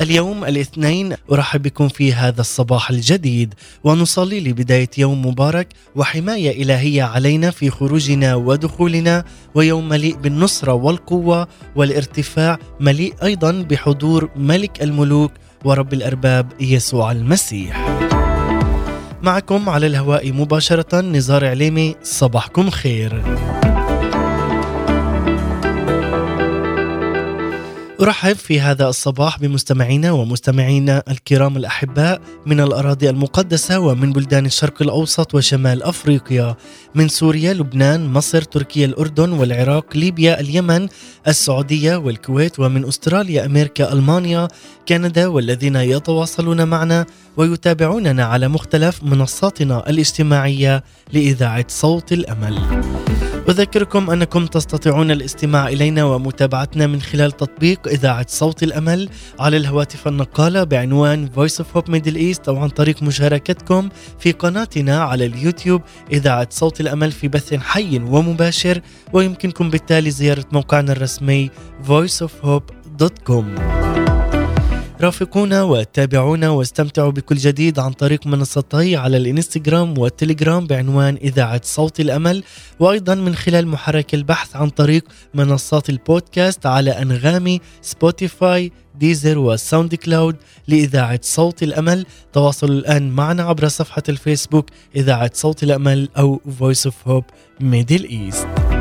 اليوم الاثنين أرحب بكم في هذا الصباح الجديد ونصلي لبداية يوم مبارك وحماية إلهية علينا في خروجنا ودخولنا ويوم مليء بالنصرة والقوة والارتفاع مليء أيضا بحضور ملك الملوك ورب الأرباب يسوع المسيح. معكم على الهواء مباشرة نزار عليمي صباحكم خير أرحب في هذا الصباح بمستمعينا ومستمعينا الكرام الأحباء من الأراضي المقدسة ومن بلدان الشرق الأوسط وشمال أفريقيا من سوريا، لبنان، مصر، تركيا، الأردن والعراق، ليبيا، اليمن، السعودية والكويت ومن أستراليا، أمريكا، ألمانيا، كندا والذين يتواصلون معنا ويتابعوننا على مختلف منصاتنا الاجتماعية لإذاعة صوت الأمل. أذكركم أنكم تستطيعون الاستماع إلينا ومتابعتنا من خلال تطبيق إذاعة صوت الأمل على الهواتف النقالة بعنوان Voice of Hope Middle East أو عن طريق مشاركتكم في قناتنا على اليوتيوب إذاعة صوت الأمل في بث حي ومباشر ويمكنكم بالتالي زيارة موقعنا الرسمي voiceofhope.com رافقونا وتابعونا واستمتعوا بكل جديد عن طريق منصتي على الانستغرام والتليجرام بعنوان إذاعة صوت الأمل وأيضا من خلال محرك البحث عن طريق منصات البودكاست على أنغامي سبوتيفاي ديزر وساوند كلاود لإذاعة صوت الأمل. تواصلوا الآن معنا عبر صفحة الفيسبوك إذاعة صوت الأمل أو Voice of Hope Middle East.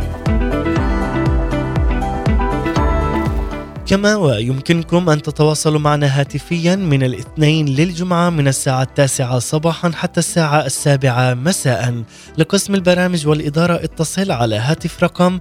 كما ويمكنكم أن تتواصلوا معنا هاتفيا من الاثنين للجمعة من الساعة التاسعة صباحا حتى الساعة السابعة مساء. لقسم البرامج والإدارة اتصل على هاتف رقم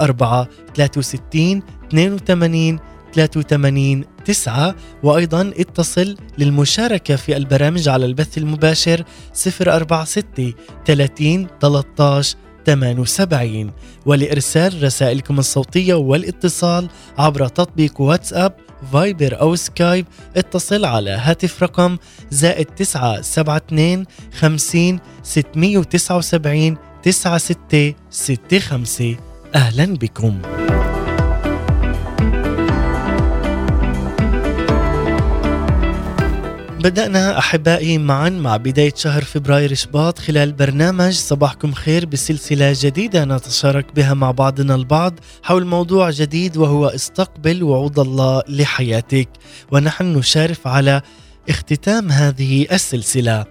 04 63 82 83 9 وأيضا اتصل للمشاركة في البرامج على البث المباشر 046 30 13 78 ولإرسال رسائلكم الصوتية والاتصال عبر تطبيق واتساب فايبر أو سكايب. اتصل على هاتف رقم زائد 972 50 679 9665 أهلا بكم. بدأنا أحبائي معا مع بداية شهر فبراير شباط خلال برنامج صباحكم خير بسلسلة جديدة نتشارك بها مع بعضنا البعض حول موضوع جديد وهو استقبل وعود الله لحياتك. ونحن نشارف على اختتام هذه السلسلة.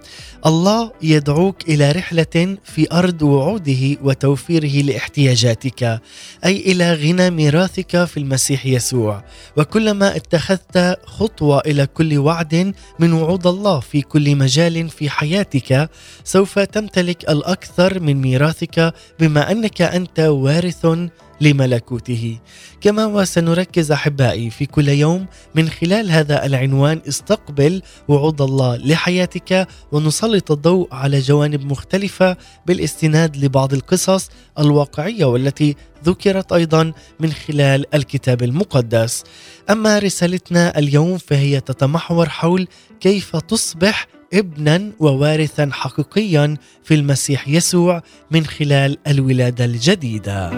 الله يدعوك إلى رحلة في أرض وعوده وتوفيره لاحتياجاتك أي إلى غنى ميراثك في المسيح يسوع. وكلما اتخذت خطوة إلى كل وعد من وعود الله في كل مجال في حياتك سوف تمتلك الأكثر من ميراثك بما أنك أنت وارث لملكوته كما وسنركز أحبائي في كل يوم من خلال هذا العنوان استقبل وعود الله لحياتك ونسلط الضوء على جوانب مختلفة بالاستناد لبعض القصص الواقعية والتي ذكرت أيضا من خلال الكتاب المقدس. أما رسالتنا اليوم فهي تتمحور حول كيف تصبح ابنا ووارثا حقيقيا في المسيح يسوع من خلال الولادة الجديدة.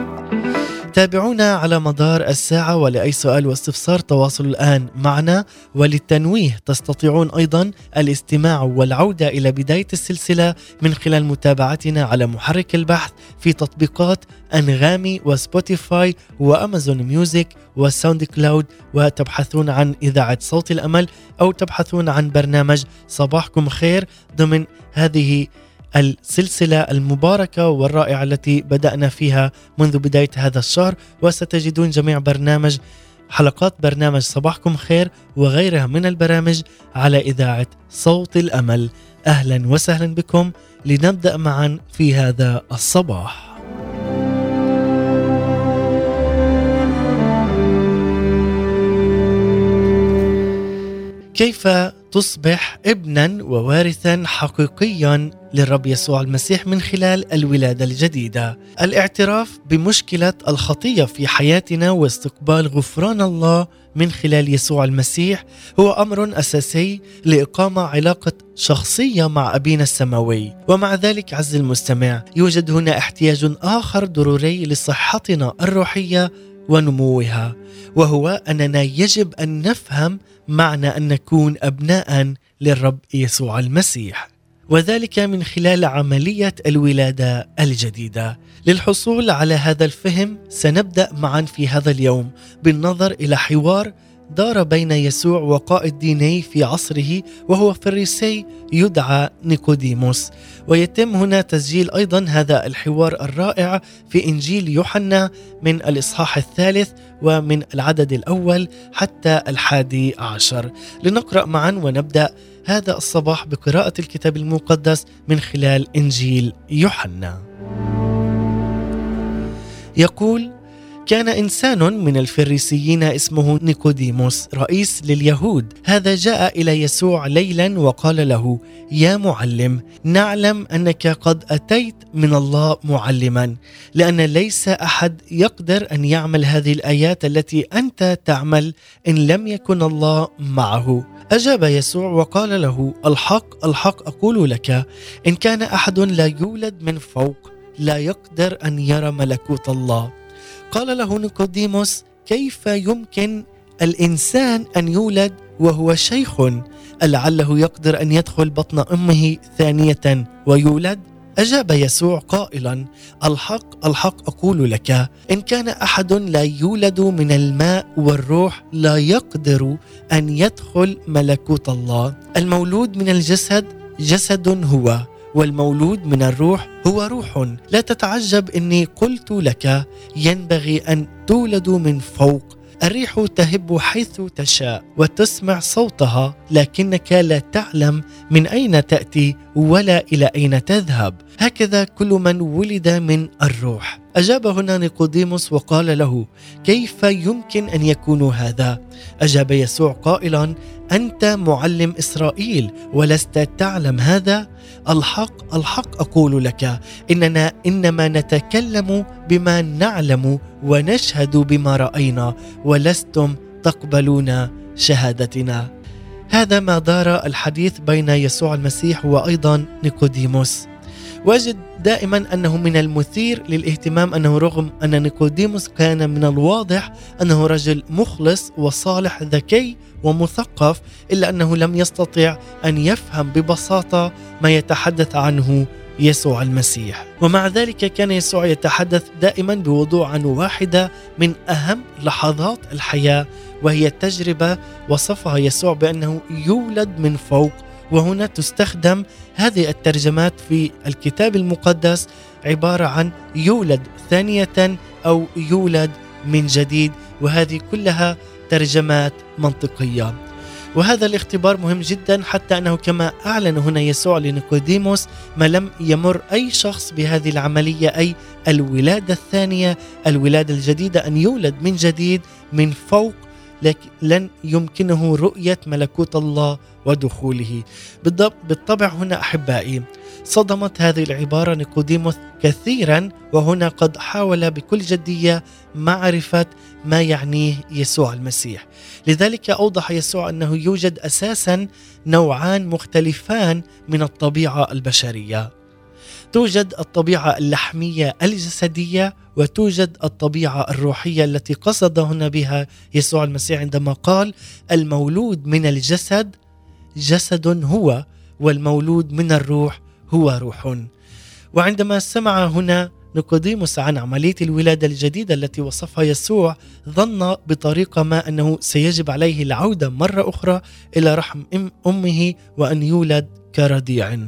تابعونا على مدار الساعة ولأي سؤال واستفسار تواصلوا الآن معنا. وللتنويه تستطيعون أيضا الاستماع والعودة إلى بداية السلسلة من خلال متابعتنا على محرك البحث في تطبيقات أنغامي وسبوتيفاي وأمازون ميوزك وساوند كلاود. وتبحثون عن إذاعة صوت الأمل أو تبحثون عن برنامج صباحكم خير. ضمن هذه السلسلة المباركة والرائعة التي بدأنا فيها منذ بداية هذا الشهر وستجدون جميع برنامج حلقات برنامج صباحكم خير وغيرها من البرامج على إذاعة صوت الأمل. أهلا وسهلا بكم لنبدأ معا في هذا الصباح. كيف تصبح ابنا ووارثا حقيقيا للرب يسوع المسيح من خلال الولادة الجديدة. الاعتراف بمشكلة الخطية في حياتنا واستقبال غفران الله من خلال يسوع المسيح هو أمر أساسي لإقامة علاقة شخصية مع أبينا السماوي، ومع ذلك عز المستمع يوجد هنا احتياج آخر ضروري لصحتنا الروحية ونموها، وهو أننا يجب أن نفهم معنى أن نكون أبناء للرب يسوع المسيح. وذلك من خلال عملية الولادة الجديدة. للحصول على هذا الفهم سنبدأ معا في هذا اليوم بالنظر إلى حوار دار بين يسوع وقائد ديني في عصره وهو فريسي يدعى نيكوديموس. ويتم هنا تسجيل أيضا هذا الحوار الرائع في إنجيل يوحنا من الإصحاح الثالث ومن العدد الأول حتى الحادي عشر. لنقرأ معا ونبدأ هذا الصباح بقراءة الكتاب المقدس من خلال إنجيل يوحنا. يقول كان إنسان من الفريسيين اسمه نيكوديموس رئيس لليهود. هذا جاء إلى يسوع ليلا وقال له يا معلم نعلم أنك قد أتيت من الله معلما لأن ليس أحد يقدر أن يعمل هذه الآيات التي أنت تعمل إن لم يكن الله معه. أجاب يسوع وقال له الحق الحق أقول لك إن كان أحد لا يولد من فوق لا يقدر أن يرى ملكوت الله. قال له نيقوديموس كيف يمكن الإنسان أن يولد وهو شيخ؟ لعله يقدر أن يدخل بطن أمه ثانية ويولد؟ أجاب يسوع قائلا الحق الحق أقول لك إن كان أحد لا يولد من الماء والروح لا يقدر أن يدخل ملكوت الله. المولود من الجسد جسد هو. والمولود من الروح هو روح. لا تتعجب إني قلت لك ينبغي أن تولدوا من فوق. الريح تهب حيث تشاء وتسمع صوتها لكنك لا تعلم من أين تأتي ولا إلى أين تذهب. هكذا كل من ولد من الروح. أجاب هنا نيقوديموس وقال له كيف يمكن أن يكون هذا أجاب يسوع قائلا أنت معلم إسرائيل ولست تعلم هذا؟ الحق الحق أقول لك إننا إنما نتكلم بما نعلم ونشهد بما رأينا ولستم تقبلون شهادتنا. هذا ما دار الحديث بين يسوع المسيح وأيضا نيكوديموس واجد دائما أنه من المثير للاهتمام أنه رغم أن نيكوديموس كان من الواضح أنه رجل مخلص وصالح ذكي ومثقف إلا أنه لم يستطع أن يفهم ببساطة ما يتحدث عنه يسوع المسيح. ومع ذلك كان يسوع يتحدث دائما بوضوح عن واحدة من أهم لحظات الحياة وهي التجربه وصفها يسوع بأنه يولد من فوق وهنا تستخدم هذه الترجمات في الكتاب المقدس عبارة عن يولد ثانية أو يولد من جديد وهذه كلها ترجمات منطقية. وهذا الاختبار مهم جدا حتى أنه كما أعلن هنا يسوع لنيكوديموس ما لم يمر أي شخص بهذه العملية أي الولادة الثانية الولادة الجديدة أن يولد من جديد من فوق لكن لن يمكنه رؤية ملكوت الله ودخوله. بالطبع هنا أحبائي صدمت هذه العبارة نيقوديموس كثيرا وهنا قد حاول بكل جدية معرفة ما يعنيه يسوع المسيح. لذلك أوضح يسوع أنه يوجد أساسا نوعان مختلفان من الطبيعة البشرية. توجد الطبيعة اللحمية الجسدية وتوجد الطبيعة الروحية التي قصد هنا بها يسوع المسيح عندما قال المولود من الجسد جسد هو والمولود من الروح هو روح. وعندما سمع هنا نيقوديموس عن عملية الولادة الجديدة التي وصفها يسوع ظن بطريقة ما أنه سيجب عليه العودة مرة أخرى إلى رحم أمه وأن يولد كرضيع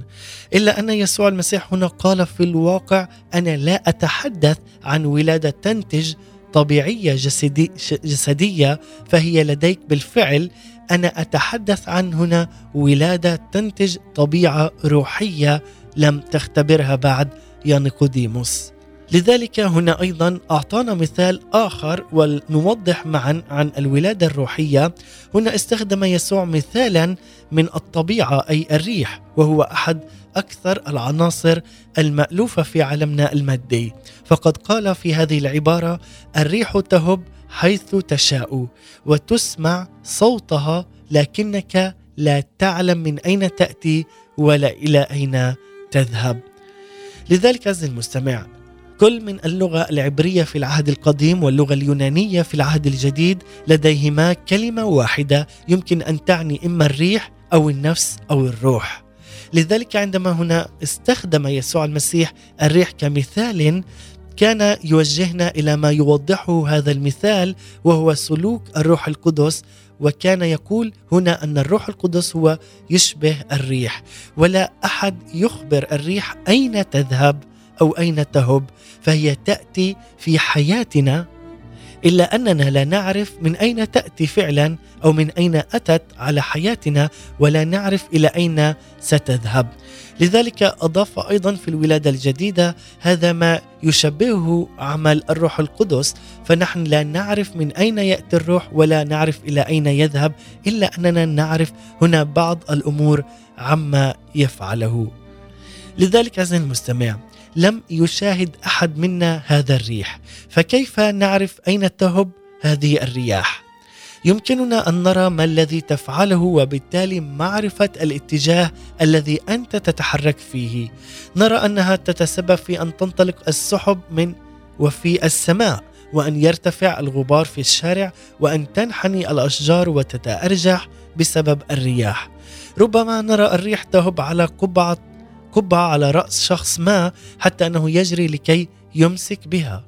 إلا أن يسوع المسيح هنا قال في الواقع أنا لا أتحدث عن ولادة تنتج طبيعية جسدي جسدية فهي لديك بالفعل. أنا أتحدث عن هنا ولادة تنتج طبيعة روحية لم تختبرها بعد يا نيقوديموس لذلك هنا أيضا أعطانا مثال آخر ولنوضح معا عن الولادة الروحية. هنا استخدم يسوع مثالا من الطبيعة أي الريح وهو أحد أكثر العناصر المألوفة في عالمنا المادي. فقد قال في هذه العبارة الريح تهب حيث تشاء وتسمع صوتها لكنك لا تعلم من أين تأتي ولا إلى أين تذهب. لذلك عز المستمع كل من اللغة العبرية في العهد القديم واللغة اليونانية في العهد الجديد لديهما كلمة واحدة يمكن أن تعني إما الريح أو النفس أو الروح. لذلك عندما هنا استخدم يسوع المسيح الريح كمثال كان يوجهنا إلى ما يوضحه هذا المثال وهو سلوك الروح القدس وكان يقول هنا أن الروح القدس هو يشبه الريح. ولا أحد يخبر الريح أين تذهب. أو أين تهب فهي تأتي في حياتنا. إلا أننا لا نعرف من أين تأتي فعلا أو من أين أتت على حياتنا ولا نعرف إلى أين ستذهب. لذلك أضاف أيضا في الولادة الجديدة هذا ما يشبهه عمل الروح القدس. فنحن لا نعرف من أين يأتي الروح ولا نعرف إلى أين يذهب إلا أننا نعرف هنا بعض الأمور عما يفعله. لذلك عزيزي المستمع لم يشاهد أحد منا هذا الريح. فكيف نعرف أين تهب هذه الرياح؟ يمكننا أن نرى ما الذي تفعله وبالتالي معرفة الاتجاه الذي أنت تتحرك فيه. نرى أنها تتسبب في أن تنطلق السحب من وفي السماء وأن يرتفع الغبار في الشارع وأن تنحني الأشجار وتتأرجح بسبب الرياح. ربما نرى الريح تهب على قبعة قبعه على رأس شخص ما حتى أنه يجري لكي يمسك بها.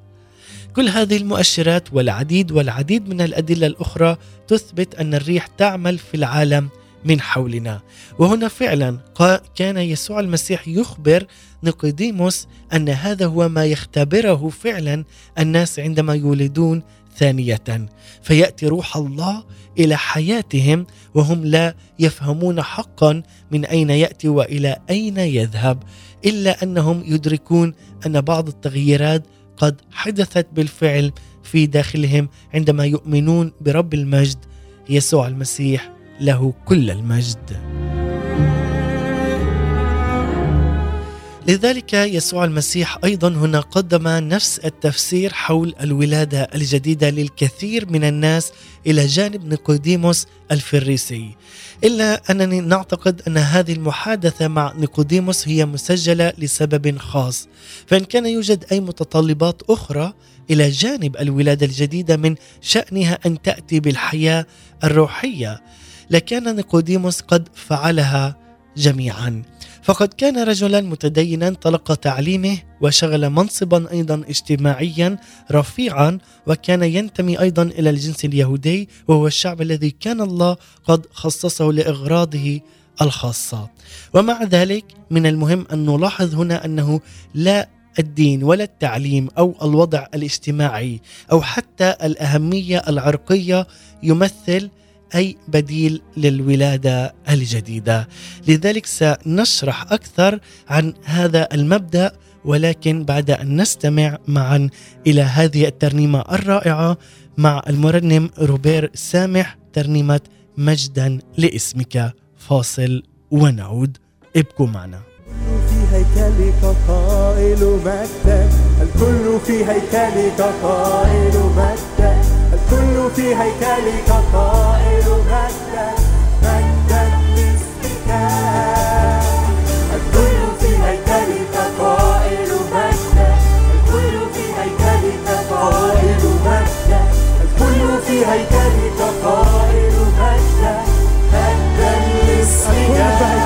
كل هذه المؤشرات والعديد والعديد من الأدلة الأخرى تثبت أن الريح تعمل في العالم من حولنا. وهنا فعلا كان يسوع المسيح يخبر نيقوديموس أن هذا هو ما يختبره فعلا الناس عندما يولدون ثانية فيأتي روح الله إلى حياتهم وهم لا يفهمون حقا من أين يأتي وإلى أين يذهب إلا أنهم يدركون أن بعض التغييرات قد حدثت بالفعل في داخلهم عندما يؤمنون برب المجد يسوع المسيح له كل المجد. لذلك يسوع المسيح أيضا هنا قدم نفس التفسير حول الولادة الجديدة للكثير من الناس إلى جانب نيقوديموس الفريسي. إلا أنني نعتقد أن هذه المحادثة مع نيقوديموس هي مسجلة لسبب خاص. فإن كان يوجد أي متطلبات أخرى إلى جانب الولادة الجديدة من شأنها أن تأتي بالحياة الروحية لكان نيقوديموس قد فعلها جميعا. فقد كان رجلا متدينا تلقى تعليمه وشغل منصبا أيضا اجتماعيا رفيعا وكان ينتمي أيضا إلى الجنس اليهودي وهو الشعب الذي كان الله قد خصصه لإغراضه الخاصة. ومع ذلك من المهم أن نلاحظ هنا أنه لا الدين ولا التعليم أو الوضع الاجتماعي أو حتى الأهمية العرقية يمثل أي بديل للولادة الجديدة. لذلك سنشرح أكثر عن هذا المبدأ ولكن بعد أن نستمع معا إلى هذه الترنيمة الرائعة مع المرنم روبير سامح ترنيمة مجدا لاسمك. فاصل ونعود. ابقوا معنا. في هيكلك قائل مجدا الكل في هيكلك قائل مجدا. الكل في هيكلك قائل مجدا مجدا لاسمك. الكل في هيكلك قائل مجدا الكل في هيكلك قائل مجدا الكل في هيكلك قائل مجدا مجدا لاسمك.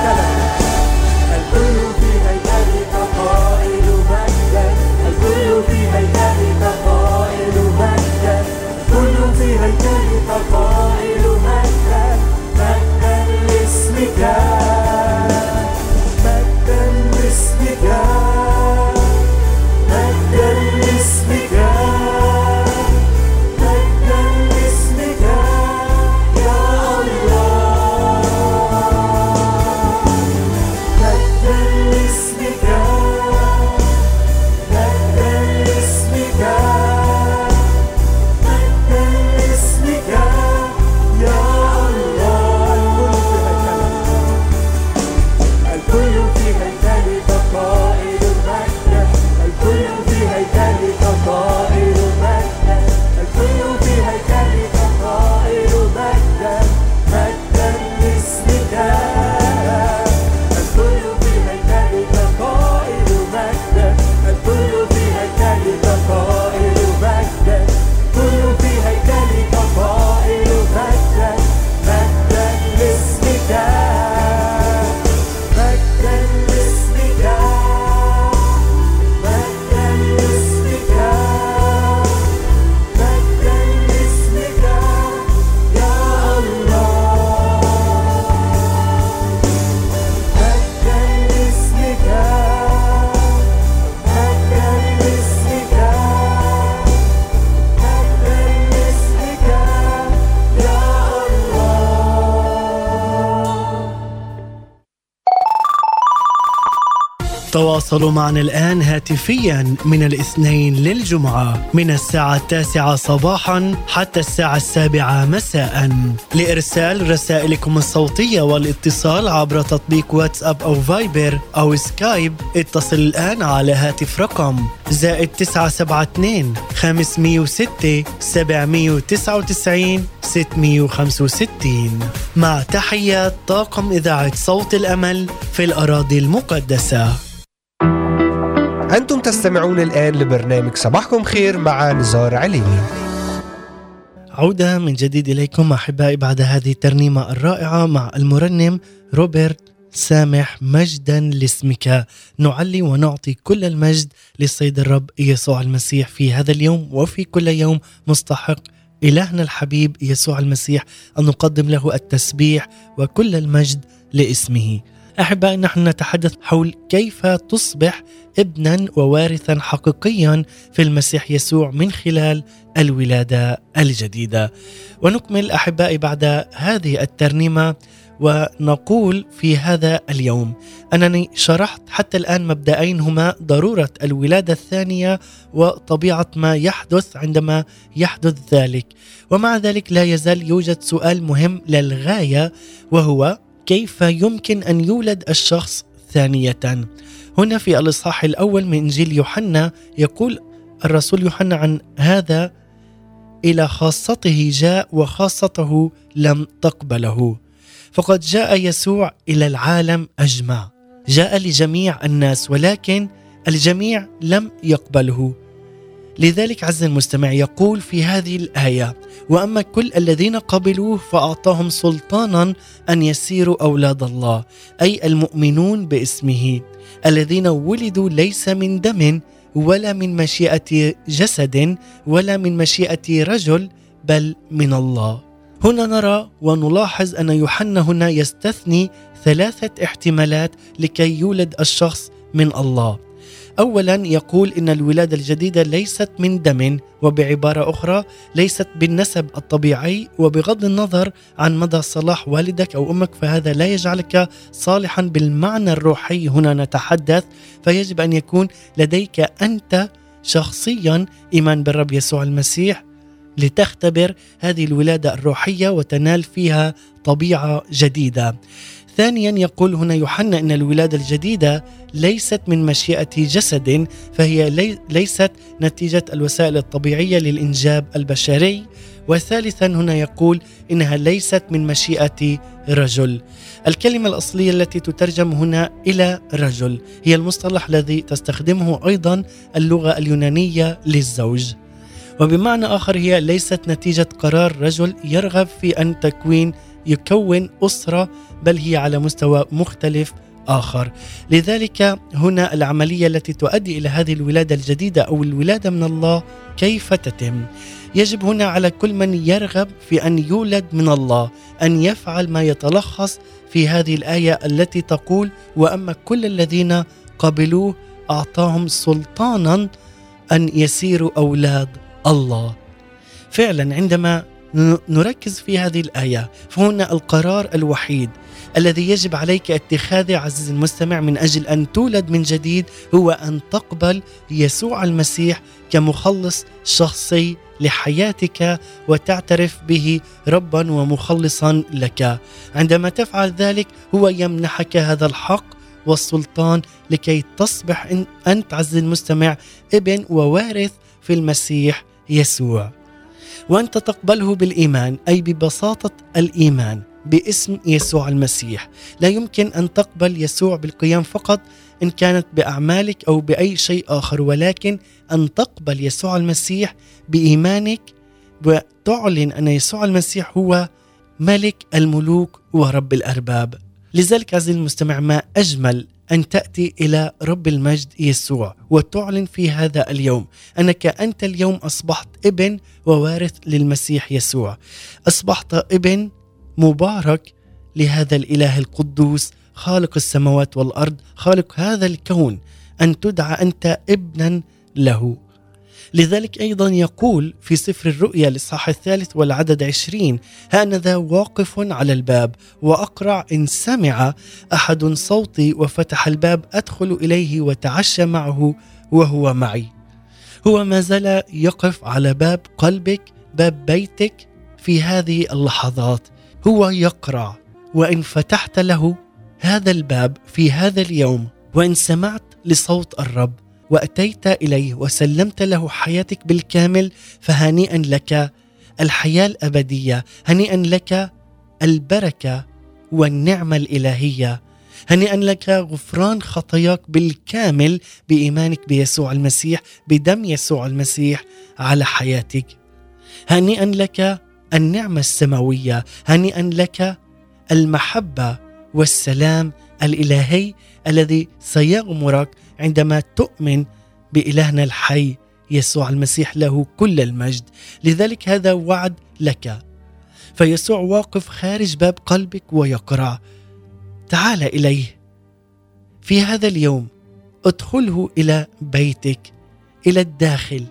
تواصلوا معنا الآن هاتفيا من الاثنين للجمعة من الساعة التاسعة صباحا حتى الساعة السابعة مساء. لإرسال رسائلكم الصوتية والاتصال عبر تطبيق واتساب أو فايبر أو سكايب اتصل الآن على هاتف رقم زائد 972 506 799 665 مع تحيات طاقم إذاعة صوت الأمل في الأراضي المقدسة. أنتم تستمعون الآن لبرنامج صباحكم خير مع نزار عليمي عودة من جديد إليكم أحبائي بعد هذه الترنيمة الرائعة مع المرنم روبرت سامح مجدا لاسمك. نعلي ونعطي كل المجد للسيد الرب يسوع المسيح في هذا اليوم وفي كل يوم مستحق إلهنا الحبيب يسوع المسيح. أن نقدم له التسبيح وكل المجد لاسمه. احبائي نحن نتحدث حول كيف تصبح ابنا ووارثا حقيقيا في المسيح يسوع من خلال الولادة الجديدة. ونكمل احبائي بعد هذه الترنيمة ونقول في هذا اليوم أنني شرحت حتى الآن مبدأين هما ضرورة الولادة الثانية وطبيعة ما يحدث عندما يحدث ذلك ومع ذلك لا يزال يوجد سؤال مهم للغاية وهو كيف يمكن أن يولد الشخص ثانية؟ هنا في الإصحاح الأول من إنجيل يوحنا يقول الرسول يوحنا عن هذا إلى خاصته جاء وخاصته لم تقبله. فقد جاء يسوع إلى العالم أجمع. جاء لجميع الناس ولكن الجميع لم يقبله. لذلك عز المستمع يقول في هذه الآية وأما كل الذين قبلوه فأعطاهم سلطانا أن يسيروا أولاد الله أي المؤمنون باسمه الذين ولدوا ليس من دم ولا من مشيئة جسد ولا من مشيئة رجل بل من الله. هنا نرى ونلاحظ أن يوحنا هنا يستثني ثلاثة احتمالات لكي يولد الشخص من الله. اولا يقول إن الولادة الجديدة ليست من دم وبعبارة أخرى ليست بالنسب الطبيعي وبغض النظر عن مدى صلاح والدك أو أمك فهذا لا يجعلك صالحا بالمعنى الروحي هنا نتحدث فيجب أن يكون لديك أنت شخصيا إيمان بالرب يسوع المسيح لتختبر هذه الولادة الروحية وتنال فيها طبيعة جديدة. ثانيا يقول هنا يوحنا إن الولادة الجديدة ليست من مشيئة جسد فهي لي ليست نتيجة الوسائل الطبيعية للإنجاب البشري وثالثا هنا يقول إنها ليست من مشيئة رجل. الكلمة الأصلية التي تترجم هنا إلى رجل هي المصطلح الذي تستخدمه أيضا اللغة اليونانية للزوج. وبمعنى آخر هي ليست نتيجة قرار رجل يرغب في أن تكوين يكون أسرة بل هي على مستوى مختلف آخر. لذلك هنا العملية التي تؤدي إلى هذه الولادة الجديدة أو الولادة من الله كيف تتم؟ يجب هنا على كل من يرغب في أن يولد من الله أن يفعل ما يتلخص في هذه الآية التي تقول وأما كل الذين قبلوه أعطاهم سلطانا أن يسيروا أولاد الله. فعلا عندما نركز في هذه الآية. فهنا القرار الوحيد الذي يجب عليك اتخاذه عزيزي المستمع من أجل أن تولد من جديد هو أن تقبل يسوع المسيح كمخلص شخصي لحياتك وتعترف به ربا ومخلصا لك. عندما تفعل ذلك هو يمنحك هذا الحق والسلطان لكي تصبح أنت عزيزي المستمع ابن ووارث في المسيح يسوع. وأنت تقبله بالإيمان أي ببساطة الإيمان باسم يسوع المسيح. لا يمكن أن تقبل يسوع بالقيام فقط إن كانت بأعمالك أو بأي شيء آخر ولكن أن تقبل يسوع المسيح بإيمانك وتعلن أن يسوع المسيح هو ملك الملوك ورب الأرباب. لذلك عزيزي المستمع ما أجمل أن تأتي إلى رب المجد يسوع وتعلن في هذا اليوم أنك أنت اليوم أصبحت ابن ووارث للمسيح يسوع. أصبحت ابن مبارك لهذا الإله القدوس خالق السماوات والأرض خالق هذا الكون أن تدعى أنت ابنا له. لذلك أيضا يقول في سفر الرؤيا الإصحاح الثالث والعدد عشرين هانذا واقف على الباب وأقرع إن سمع أحد صوتي وفتح الباب أدخل إليه وتعشى معه وهو معي. هو ما زال يقف على باب قلبك باب بيتك في هذه اللحظات. هو يقرع وإن فتحت له هذا الباب في هذا اليوم وإن سمعت لصوت الرب. وأتيت إليه وسلمت له حياتك بالكامل فهنيئا لك الحياة الأبدية هنيئا لك البركة والنعمة الإلهية هنيئا لك غفران خطاياك بالكامل بإيمانك بيسوع المسيح بدم يسوع المسيح على حياتك هنيئا لك النعمة السماوية هنيئا لك المحبة والسلام الإلهي الذي سيغمرك عندما تؤمن بإلهنا الحي يسوع المسيح له كل المجد. لذلك هذا وعد لك. فيسوع واقف خارج باب قلبك ويقرع تعال إليه. في هذا اليوم ادخله إلى بيتك إلى الداخل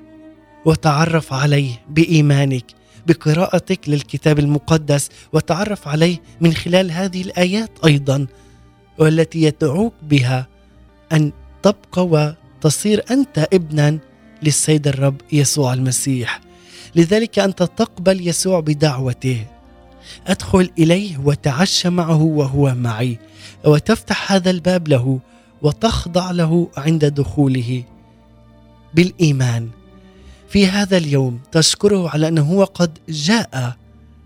وتعرف عليه بإيمانك بقراءتك للكتاب المقدس وتعرف عليه من خلال هذه الآيات أيضا والتي يدعوك بها أن تبقى وتصير أنت ابنا للسيد الرب يسوع المسيح. لذلك أنت تقبل يسوع بدعوته. أدخل إليه وتعشى معه وهو معي وتفتح هذا الباب له وتخضع له عند دخوله بالإيمان. في هذا اليوم تشكره على أنه هو قد جاء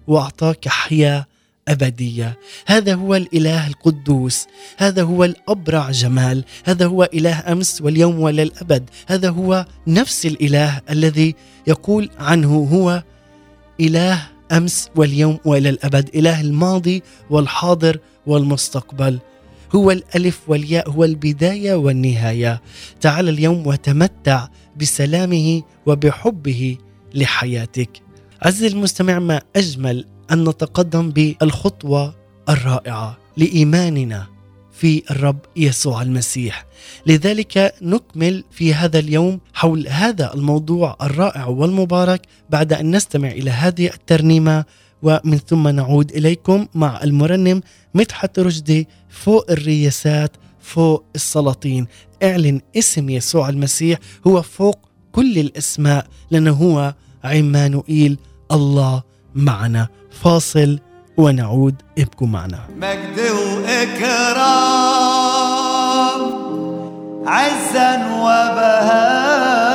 وأعطاك حياه أبدية. هذا هو الإله القدوس. هذا هو الأبرع جمال. هذا هو إله أمس واليوم وللابد هذا هو نفس الإله الذي يقول عنه هو إله أمس واليوم والى الأبد إله الماضي والحاضر والمستقبل. هو الألف والياء هو البداية والنهاية. تعال اليوم وتمتع بسلامه وبحبه لحياتك. عزيزي المستمع ما أجمل أن نتقدم بالخطوة الرائعة لإيماننا في الرب يسوع المسيح. لذلك نكمل في هذا اليوم حول هذا الموضوع الرائع والمبارك بعد أن نستمع إلى هذه الترنيمة ومن ثم نعود إليكم مع المرنم مدحت رشدي فوق الرياسات فوق السلاطين. اعلن اسم يسوع المسيح هو فوق كل الأسماء لأنه هو عمانوئيل الله معنا. فاصل ونعود. ابقوا معنا. مجد وإكرام عزا وبهاء.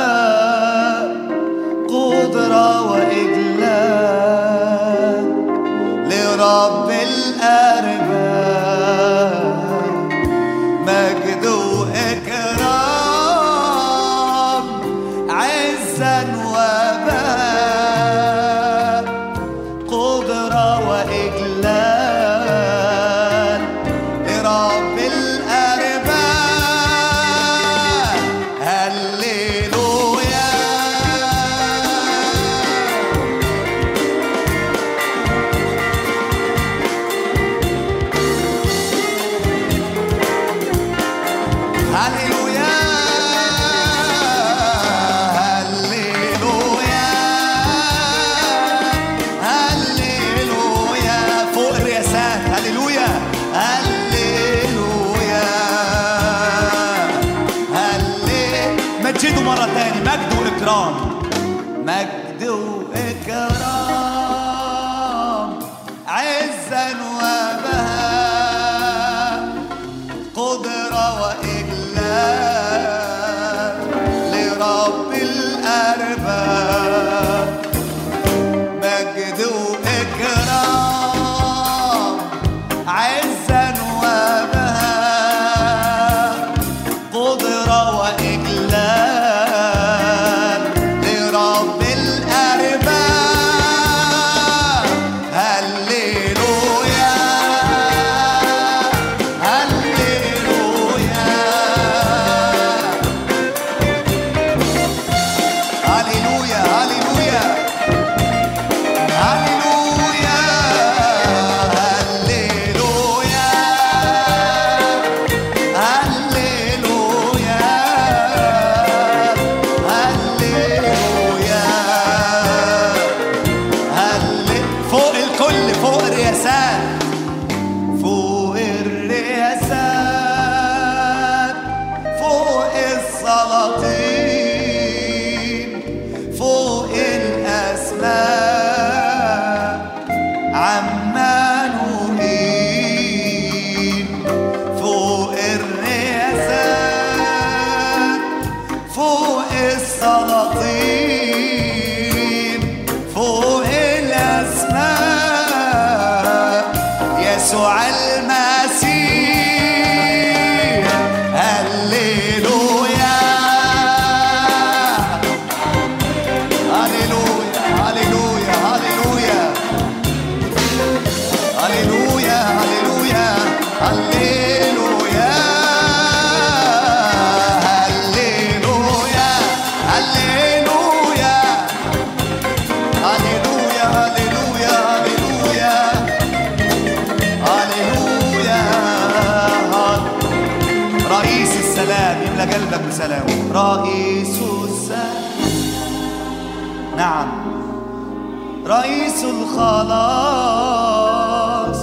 الخلاص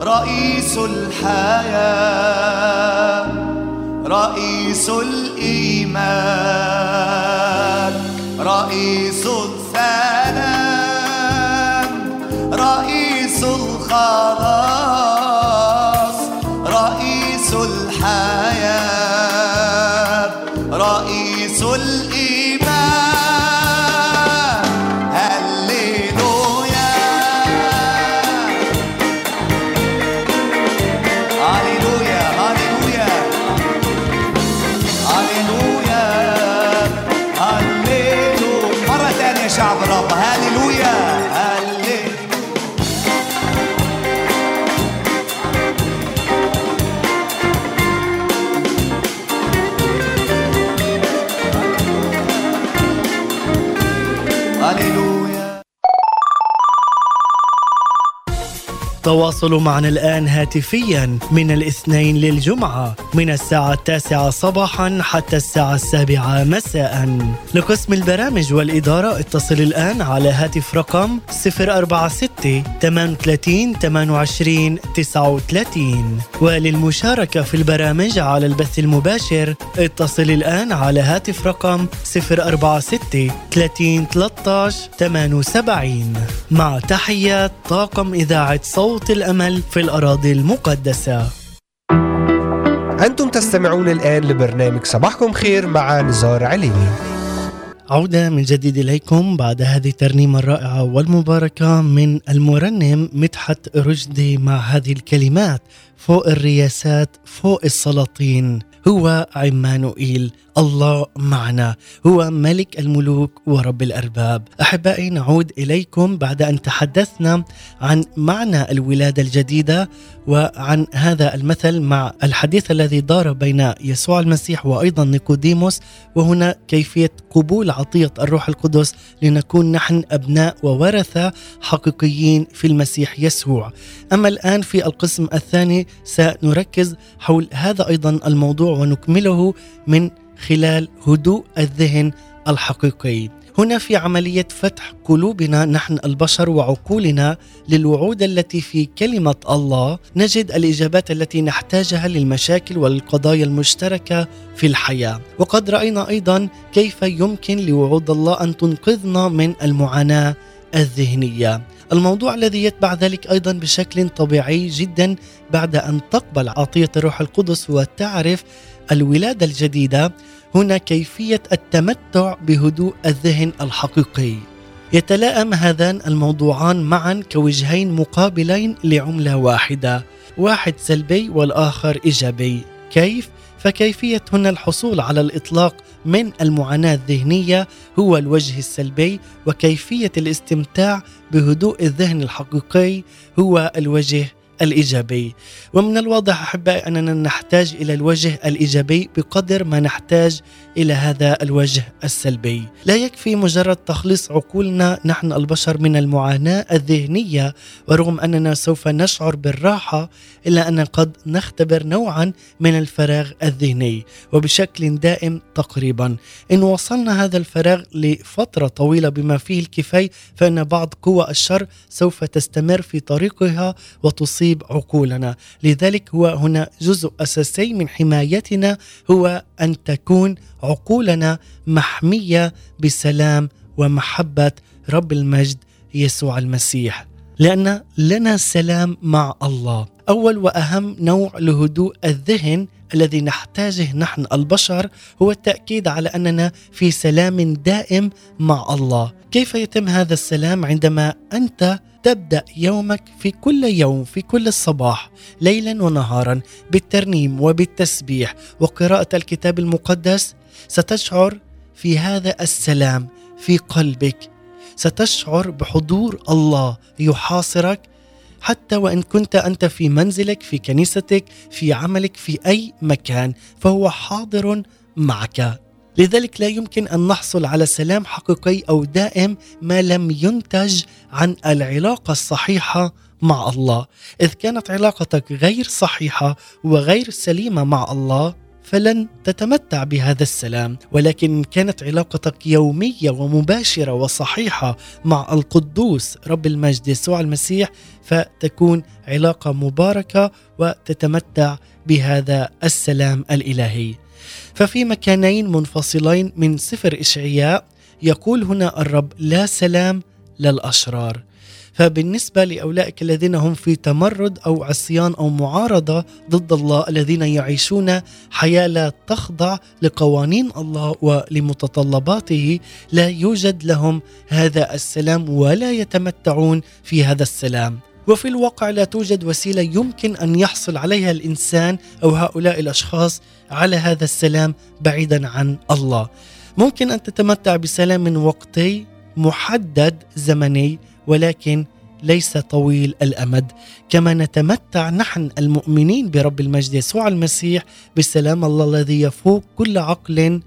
رئيس الحياة رئيس الإيمان رئيس السلام رئيس الخلاص. تواصلوا معنا الآن هاتفيا من الاثنين للجمعة من الساعة التاسعة صباحا حتى الساعة السابعة مساء. لقسم البرامج والإدارة اتصل الآن على هاتف رقم 046 38 28 39 وللمشاركة في البرامج على البث المباشر اتصل الآن على هاتف رقم 046 30 13 78 مع تحيات طاقم إذاعة صوت الأمل في الأراضي المقدسة. أنتم تستمعون الآن لبرنامج صباحكم خير مع نزار عليني عودة من جديد إليكم بعد هذه الترنيمة الرائعة والمباركة من المرنم مدحت رشدي مع هذه الكلمات فوق الرياسات فوق السلاطين هو عمانوئيل. الله معنا. هو ملك الملوك ورب الأرباب. أحبائي نعود إليكم بعد أن تحدثنا عن معنى الولادة الجديدة وعن هذا المثل مع الحديث الذي دار بين يسوع المسيح وأيضا نيقوديموس وهنا كيفية قبول عطية الروح القدس لنكون نحن أبناء وورثة حقيقيين في المسيح يسوع. أما الآن في القسم الثاني سنركز حول هذا أيضا الموضوع ونكمله من خلال هدوء الذهن الحقيقي. هنا في عملية فتح قلوبنا نحن البشر وعقولنا للوعود التي في كلمة الله. نجد الإجابات التي نحتاجها للمشاكل والقضايا المشتركة في الحياة. وقد رأينا أيضا كيف يمكن لوعود الله أن تنقذنا من المعاناة الذهنية. الموضوع الذي يتبع ذلك أيضا بشكل طبيعي جدا بعد أن تقبل عطية الروح القدس وتعرف الولادة الجديدة هنا كيفية التمتع بهدوء الذهن الحقيقي. يتلائم هذان الموضوعان معا كوجهين مقابلين لعملة واحدة، واحد سلبي والآخر إيجابي. كيف؟ فكيفيه هنا الحصول على الإطلاق من المعاناة الذهنية هو الوجه السلبي وكيفية الاستمتاع بهدوء الذهن الحقيقي هو الوجه الإيجابي. ومن الواضح أحبائي أننا نحتاج إلى الوجه الإيجابي بقدر ما نحتاج إلى هذا الوجه السلبي. لا يكفي مجرد تخليص عقولنا نحن البشر من المعاناة الذهنية ورغم أننا سوف نشعر بالراحة إلا أن قد نختبر نوعا من الفراغ الذهني وبشكل دائم تقريبا. إن وصلنا هذا الفراغ لفترة طويلة بما فيه الكفاية فإن بعض قوى الشر سوف تستمر في طريقها وتصيب عقولنا. لذلك هو هنا جزء أساسي من حمايتنا هو أن تكون عقولنا محمية بسلام ومحبة رب المجد يسوع المسيح. لأن لنا سلام مع الله. أول وأهم نوع لهدوء الذهن الذي نحتاجه نحن البشر هو التأكيد على أننا في سلام دائم مع الله. كيف يتم هذا السلام عندما أنت تبدأ يومك في كل يوم في كل الصباح ليلا ونهارا بالترنيم وبالتسبيح. وقراءة الكتاب المقدس ستشعر في هذا السلام في قلبك. ستشعر بحضور الله يحاصرك حتى وإن كنت أنت في منزلك في كنيستك في عملك في أي مكان فهو حاضر معك. لذلك لا يمكن أن نحصل على سلام حقيقي أو دائم ما لم ينتج عن العلاقة الصحيحة مع الله. إذ كانت علاقتك غير صحيحة وغير سليمة مع الله فلن تتمتع بهذا السلام. ولكن كانت علاقتك يومية ومباشرة وصحيحة مع القدوس رب المجد يسوع المسيح فتكون علاقة مباركة وتتمتع بهذا السلام الإلهي. ففي مكانين منفصلين من سفر إشعياء يقول هنا الرب لا سلام للأشرار. فبالنسبة لأولئك الذين هم في تمرد أو عصيان أو معارضة ضد الله الذين يعيشون حياة لا تخضع لقوانين الله ولمتطلباته لا يوجد لهم هذا السلام ولا يتمتعون في هذا السلام. وفي الواقع لا توجد وسيلة يمكن أن يحصل عليها الإنسان أو هؤلاء الأشخاص على هذا السلام بعيدا عن الله. ممكن أن تتمتع بسلام وقتي محدد زمني ولكن ليس طويل الأمد كما نتمتع نحن المؤمنين برب المجد يسوع المسيح بسلام الله الذي يفوق كل عقل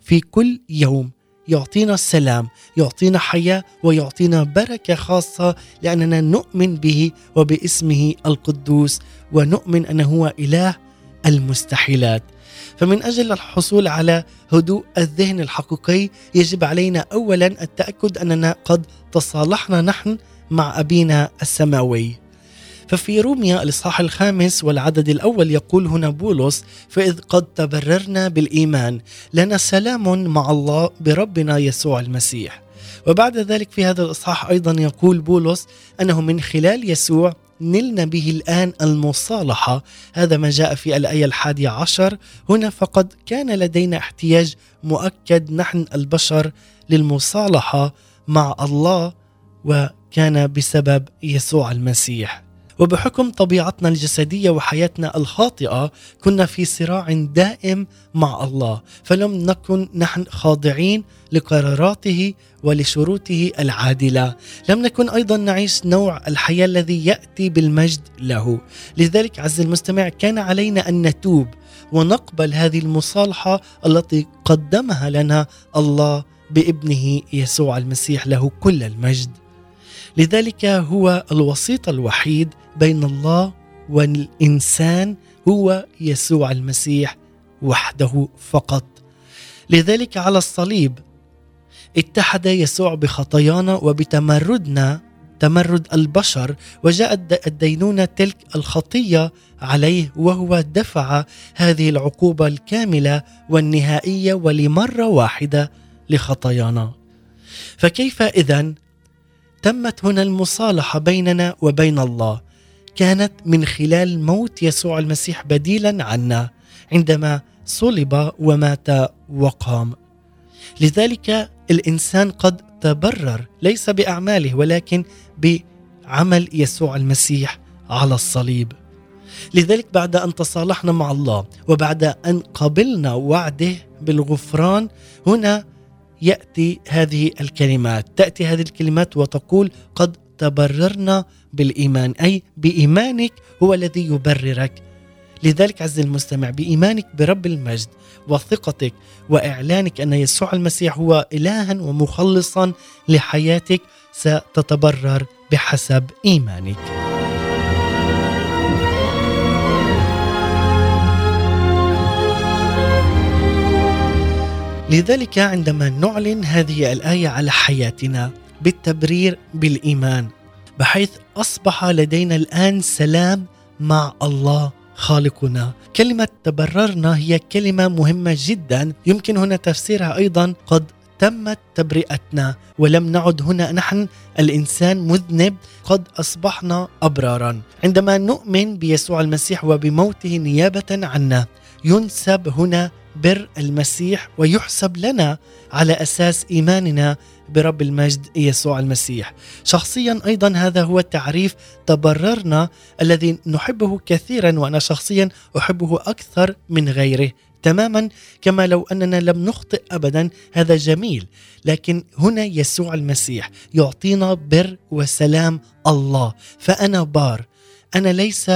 في كل يوم يعطينا السلام يعطينا حياة ويعطينا بركة خاصة لأننا نؤمن به وباسمه القدوس ونؤمن أنه هو إله المستحيلات. فمن أجل الحصول على هدوء الذهن الحقيقي يجب علينا اولا التأكد أننا قد تصالحنا نحن مع أبينا السماوي. ففي روميا الإصحاح الخامس والعدد الأول يقول هنا بولس فإذ قد تبررنا بالإيمان لنا سلام مع الله بربنا يسوع المسيح. وبعد ذلك في هذا الإصحاح أيضا يقول بولس أنه من خلال يسوع نلنا به الآن المصالحة. هذا ما جاء في الآية الحادية عشر. هنا فقد كان لدينا احتياج مؤكد نحن البشر للمصالحة مع الله وكان بسبب يسوع المسيح. وبحكم طبيعتنا الجسدية وحياتنا الخاطئة كنا في صراع دائم مع الله فلم نكن نحن خاضعين لقراراته ولشروطه العادلة. لم نكن أيضا نعيش نوع الحياة الذي يأتي بالمجد له. لذلك عز المستمع كان علينا أن نتوب ونقبل هذه المصالحة التي قدمها لنا الله بابنه يسوع المسيح له كل المجد. لذلك هو الوسيط الوحيد بين الله والإنسان هو يسوع المسيح وحده فقط. لذلك على الصليب اتحد يسوع بخطايانا وبتمردنا تمرد البشر وجاءت الدينونة تلك الخطية عليه وهو دفع هذه العقوبة الكاملة والنهائية ولمرة واحدة لخطايانا. فكيف اذا تمت هنا المصالحة بيننا وبين الله. كانت من خلال موت يسوع المسيح بديلا عنا عندما صلب ومات وقام. لذلك الإنسان قد تبرر ليس بأعماله ولكن بعمل يسوع المسيح على الصليب. لذلك بعد أن تصالحنا مع الله وبعد أن قبلنا وعده بالغفران هنا يأتي هذه الكلمات. تأتي هذه الكلمات وتقول قد تبررنا بالإيمان. أي بإيمانك هو الذي يبررك. لذلك عز المستمع بإيمانك برب المجد وثقتك وإعلانك أن يسوع المسيح هو الها ومخلصا لحياتك ستتبرر بحسب إيمانك. لذلك عندما نعلن هذه الآية على حياتنا بالتبرير بالإيمان بحيث أصبح لدينا الآن سلام مع الله خالقنا. كلمة تبررنا هي كلمة مهمة جدا. يمكن هنا تفسيرها أيضا قد تمت تبرئتنا. ولم نعد هنا نحن الإنسان مذنب قد أصبحنا ابرارا. عندما نؤمن بيسوع المسيح وبموته نيابة عنا ينسب هنا بر المسيح ويحسب لنا على أساس إيماننا برب المجد يسوع المسيح. شخصيا أيضا هذا هو تعريف تبررنا الذي نحبه كثيرا وأنا شخصيا أحبه أكثر من غيره. تماما كما لو أننا لم نخطئ ابدا هذا جميل لكن هنا يسوع المسيح يعطينا بر وسلام الله فأنا بار أنا ليس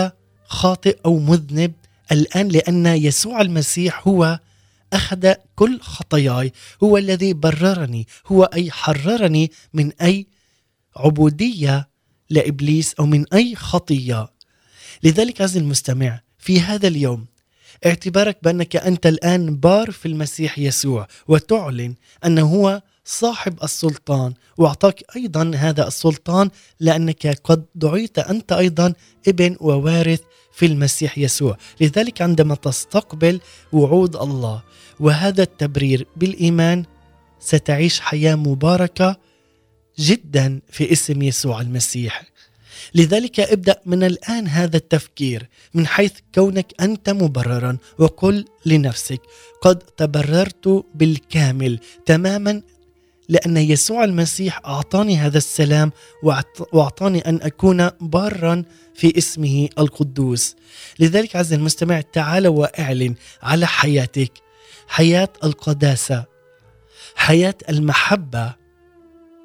خاطئ أو مذنب الآن لأن يسوع المسيح هو أخذ كل خطاياي. هو الذي بررني. هو أي حررني من أي عبودية لإبليس أو من أي خطية. لذلك عزيزي المستمع في هذا اليوم اعتبارك بأنك أنت الآن بار في المسيح يسوع وتعلن انه هو صاحب السلطان. واعطاك أيضا هذا السلطان لأنك قد دعيت أنت أيضا ابن ووارث في المسيح يسوع. لذلك عندما تستقبل وعود الله وهذا التبرير بالإيمان ستعيش حياة مباركة جدا في اسم يسوع المسيح. لذلك ابدأ من الآن هذا التفكير من حيث كونك أنت مبررا وقل لنفسك قد تبررت بالكامل تماما لأن يسوع المسيح أعطاني هذا السلام وأعطاني أن أكون بارا في اسمه القدوس. لذلك عز المستمع تعال وأعلن على حياتك. حياة القداسة حياة المحبة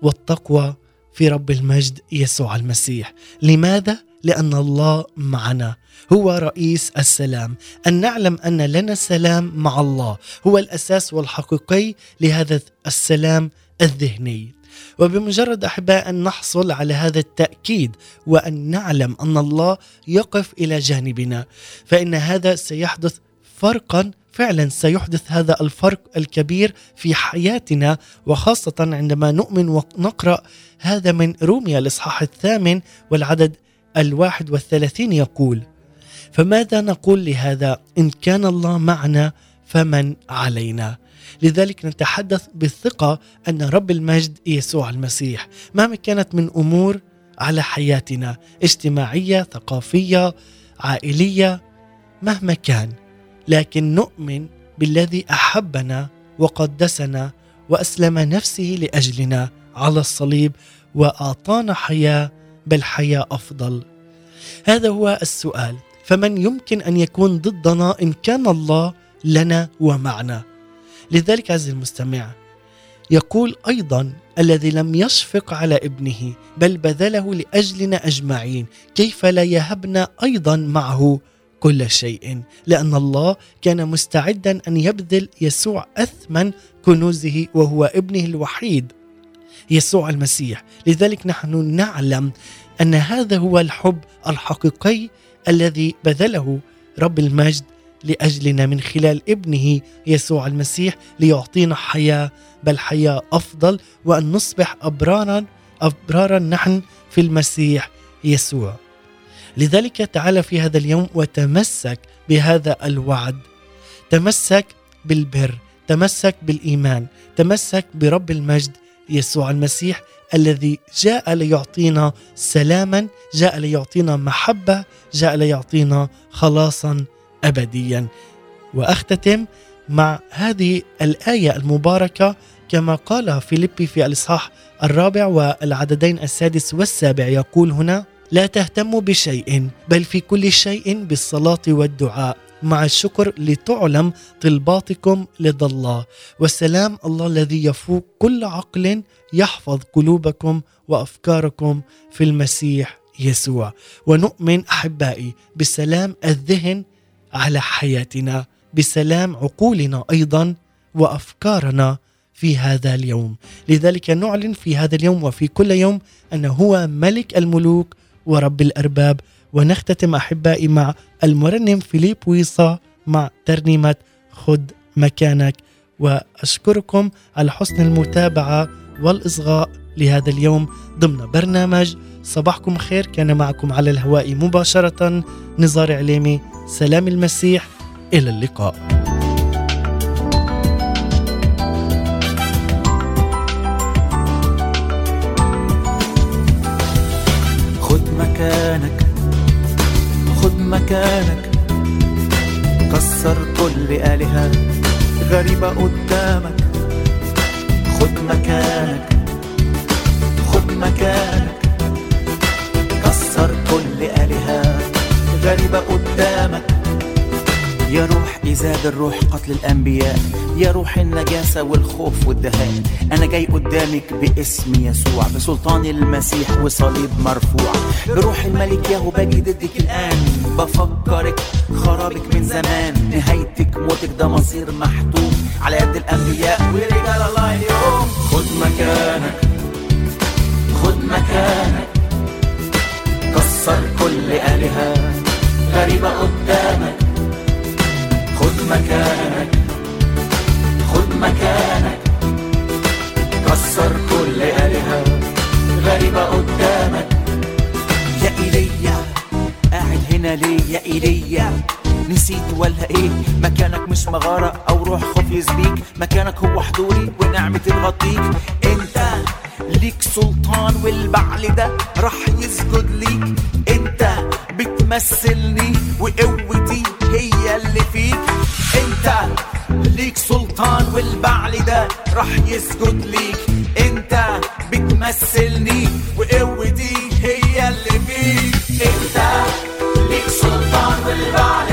والتقوى في رب المجد يسوع المسيح. لماذا؟ لأن الله معنا. هو رئيس السلام. أن نعلم أن لنا سلام مع الله. هو الأساس والحقيقي لهذا السلام الذهني. وبمجرد أحباء أن نحصل على هذا التأكيد وأن نعلم أن الله يقف إلى جانبنا فإن هذا سيحدث فرقا. فعلا سيحدث هذا الفرق الكبير في حياتنا وخاصة عندما نؤمن ونقرأ هذا من روميا الإصحاح الثامن والعدد الواحد والثلاثين يقول فماذا نقول لهذا؟ إن كان الله معنا فمن علينا؟ لذلك نتحدث بالثقة أن رب المجد يسوع المسيح مهما كانت من أمور على حياتنا اجتماعية ثقافية عائلية مهما كان لكن نؤمن بالذي أحبنا وقدسنا وأسلم نفسه لأجلنا على الصليب وأعطانا حياة بل حياه أفضل؟ هذا هو السؤال. فمن يمكن أن يكون ضدنا إن كان الله لنا ومعنا؟ لذلك عزيزي المستمع يقول أيضا الذي لم يشفق على ابنه بل بذله لأجلنا أجمعين كيف لا يهبنا أيضا معه كل شيء؟ لأن الله كان مستعدا أن يبذل يسوع أثمن كنوزه وهو ابنه الوحيد. يسوع المسيح لذلك نحن نعلم أن هذا هو الحب الحقيقي الذي بذله رب المجد لأجلنا من خلال ابنه يسوع المسيح ليعطينا حياة بل حياة أفضل وأن نصبح ابرارا ابرارا نحن في المسيح يسوع. لذلك تعال في هذا اليوم وتمسك بهذا الوعد. تمسك بالبر، تمسك بالإيمان، تمسك برب المجد يسوع المسيح الذي جاء ليعطينا سلاما، جاء ليعطينا محبة، جاء ليعطينا خلاصا ابديا. وأختتم مع هذه الآية المباركة كما قال فيليبي في الإصحاح الرابع والعددين السادس والسابع يقول هنا لا تهتموا بشيء بل في كل شيء بالصلاة والدعاء. مع الشكر لتعلم طلباتكم لدى الله. والسلام الله الذي يفوق كل عقل يحفظ قلوبكم وأفكاركم في المسيح يسوع. ونؤمن أحبائي بسلام الذهن على حياتنا بسلام عقولنا أيضا وأفكارنا في هذا اليوم. لذلك نعلن في هذا اليوم وفي كل يوم أنه هو ملك الملوك ورب الأرباب. ونختتم أحبائي مع المرنم فيليب ويصا مع ترنيمة خد مكانك. وأشكركم على حسن المتابعة والإصغاء لهذا اليوم ضمن برنامج صباحكم خير. كان معكم على الهواء مباشرة نزار عليمي. سلام المسيح. إلى اللقاء. خد مكانك. خد مكانك. كسر كل آلهة غريبة قدامك. خد مكانك. خد مكانك. كسر كل آلهة غريبة قدامك. يا روح إزاد الروح قتل الأنبياء. يا روح النجاسة والخوف والدهاء. أنا جاي قدامك باسم يسوع بسلطان المسيح وصليب مرفوع. بروح الملك ياهو باجي ضدك الآن. بفكرك خرابك من زمان. نهايتك موتك ده مصير محتوم. على يد الأنبياء. ورجال الله اليوم. خد مكانك. خد مكانك. كسر كل آلهة غريبة قدامك. مكانك. خد مكانك. كسر كل آلهة غريبة قدامك. يا إيليا قاعد هنا ليه يا إيليا نسيت ولا إيه؟ مكانك مش مغارة أو روح خوف يسبيك مكانك هو حضوري ونعمة تغطيك أنت ليك سلطان والبعل ده راح يسجد ليك. أنت بتمثلني وقوتي هي اللي فيك. انت ليك سلطان والبعل ده راح يسجد ليك. انت بتمثلني وقوتي هي اللي فيك. انت ليك سلطان والبعل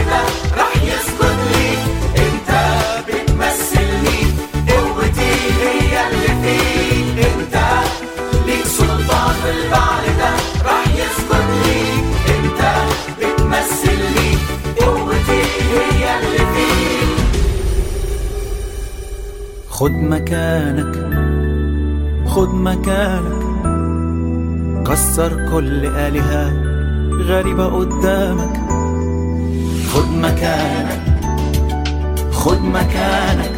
خد مكانك خد مكانك. كسر كل آلهة غريبة قدامك. خد مكانك خد مكانك.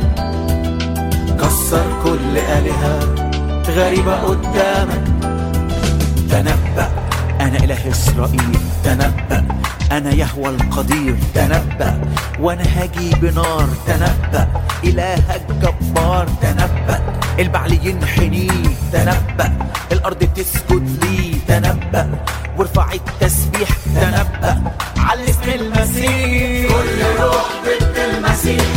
كسر كل آلهة غريبة قدامك. تنبأ أنا إله إسرائيل. تنبأ أنا يهوى القدير. تنبأ وأنا هاجي بنار. تنبأ إلهك جبار. تنبأ. البعل ينحني. تنبأ. الأرض تسجد لي. تنبأ. وارفع التسبيح. تنبأ. على اسم المسيح. كل روح ضد المسيح.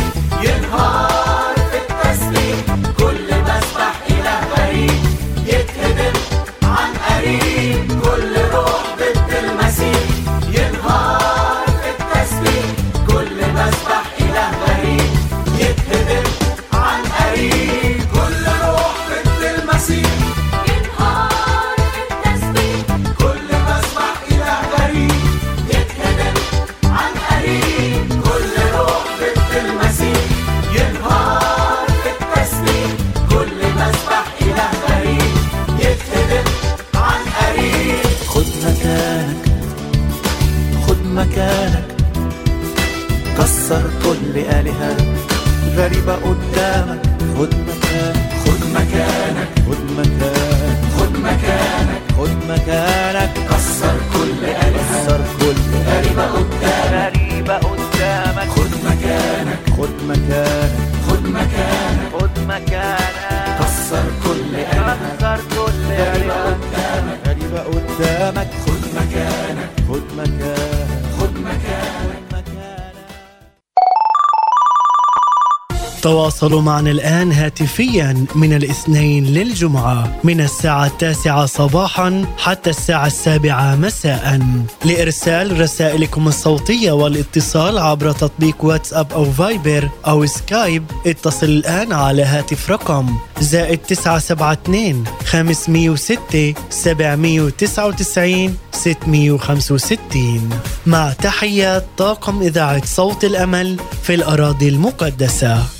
غريبة قدامك. خد تواصلوا معنا الآن هاتفيا من الاثنين للجمعة من الساعة التاسعة صباحا حتى الساعة السابعة مساء. لإرسال رسائلكم الصوتية والاتصال عبر تطبيق واتساب أو فايبر أو سكايب اتصل الآن على هاتف رقم زائد 972 506 799 665 مع تحيات طاقم إذاعة صوت الأمل في الأراضي المقدسة.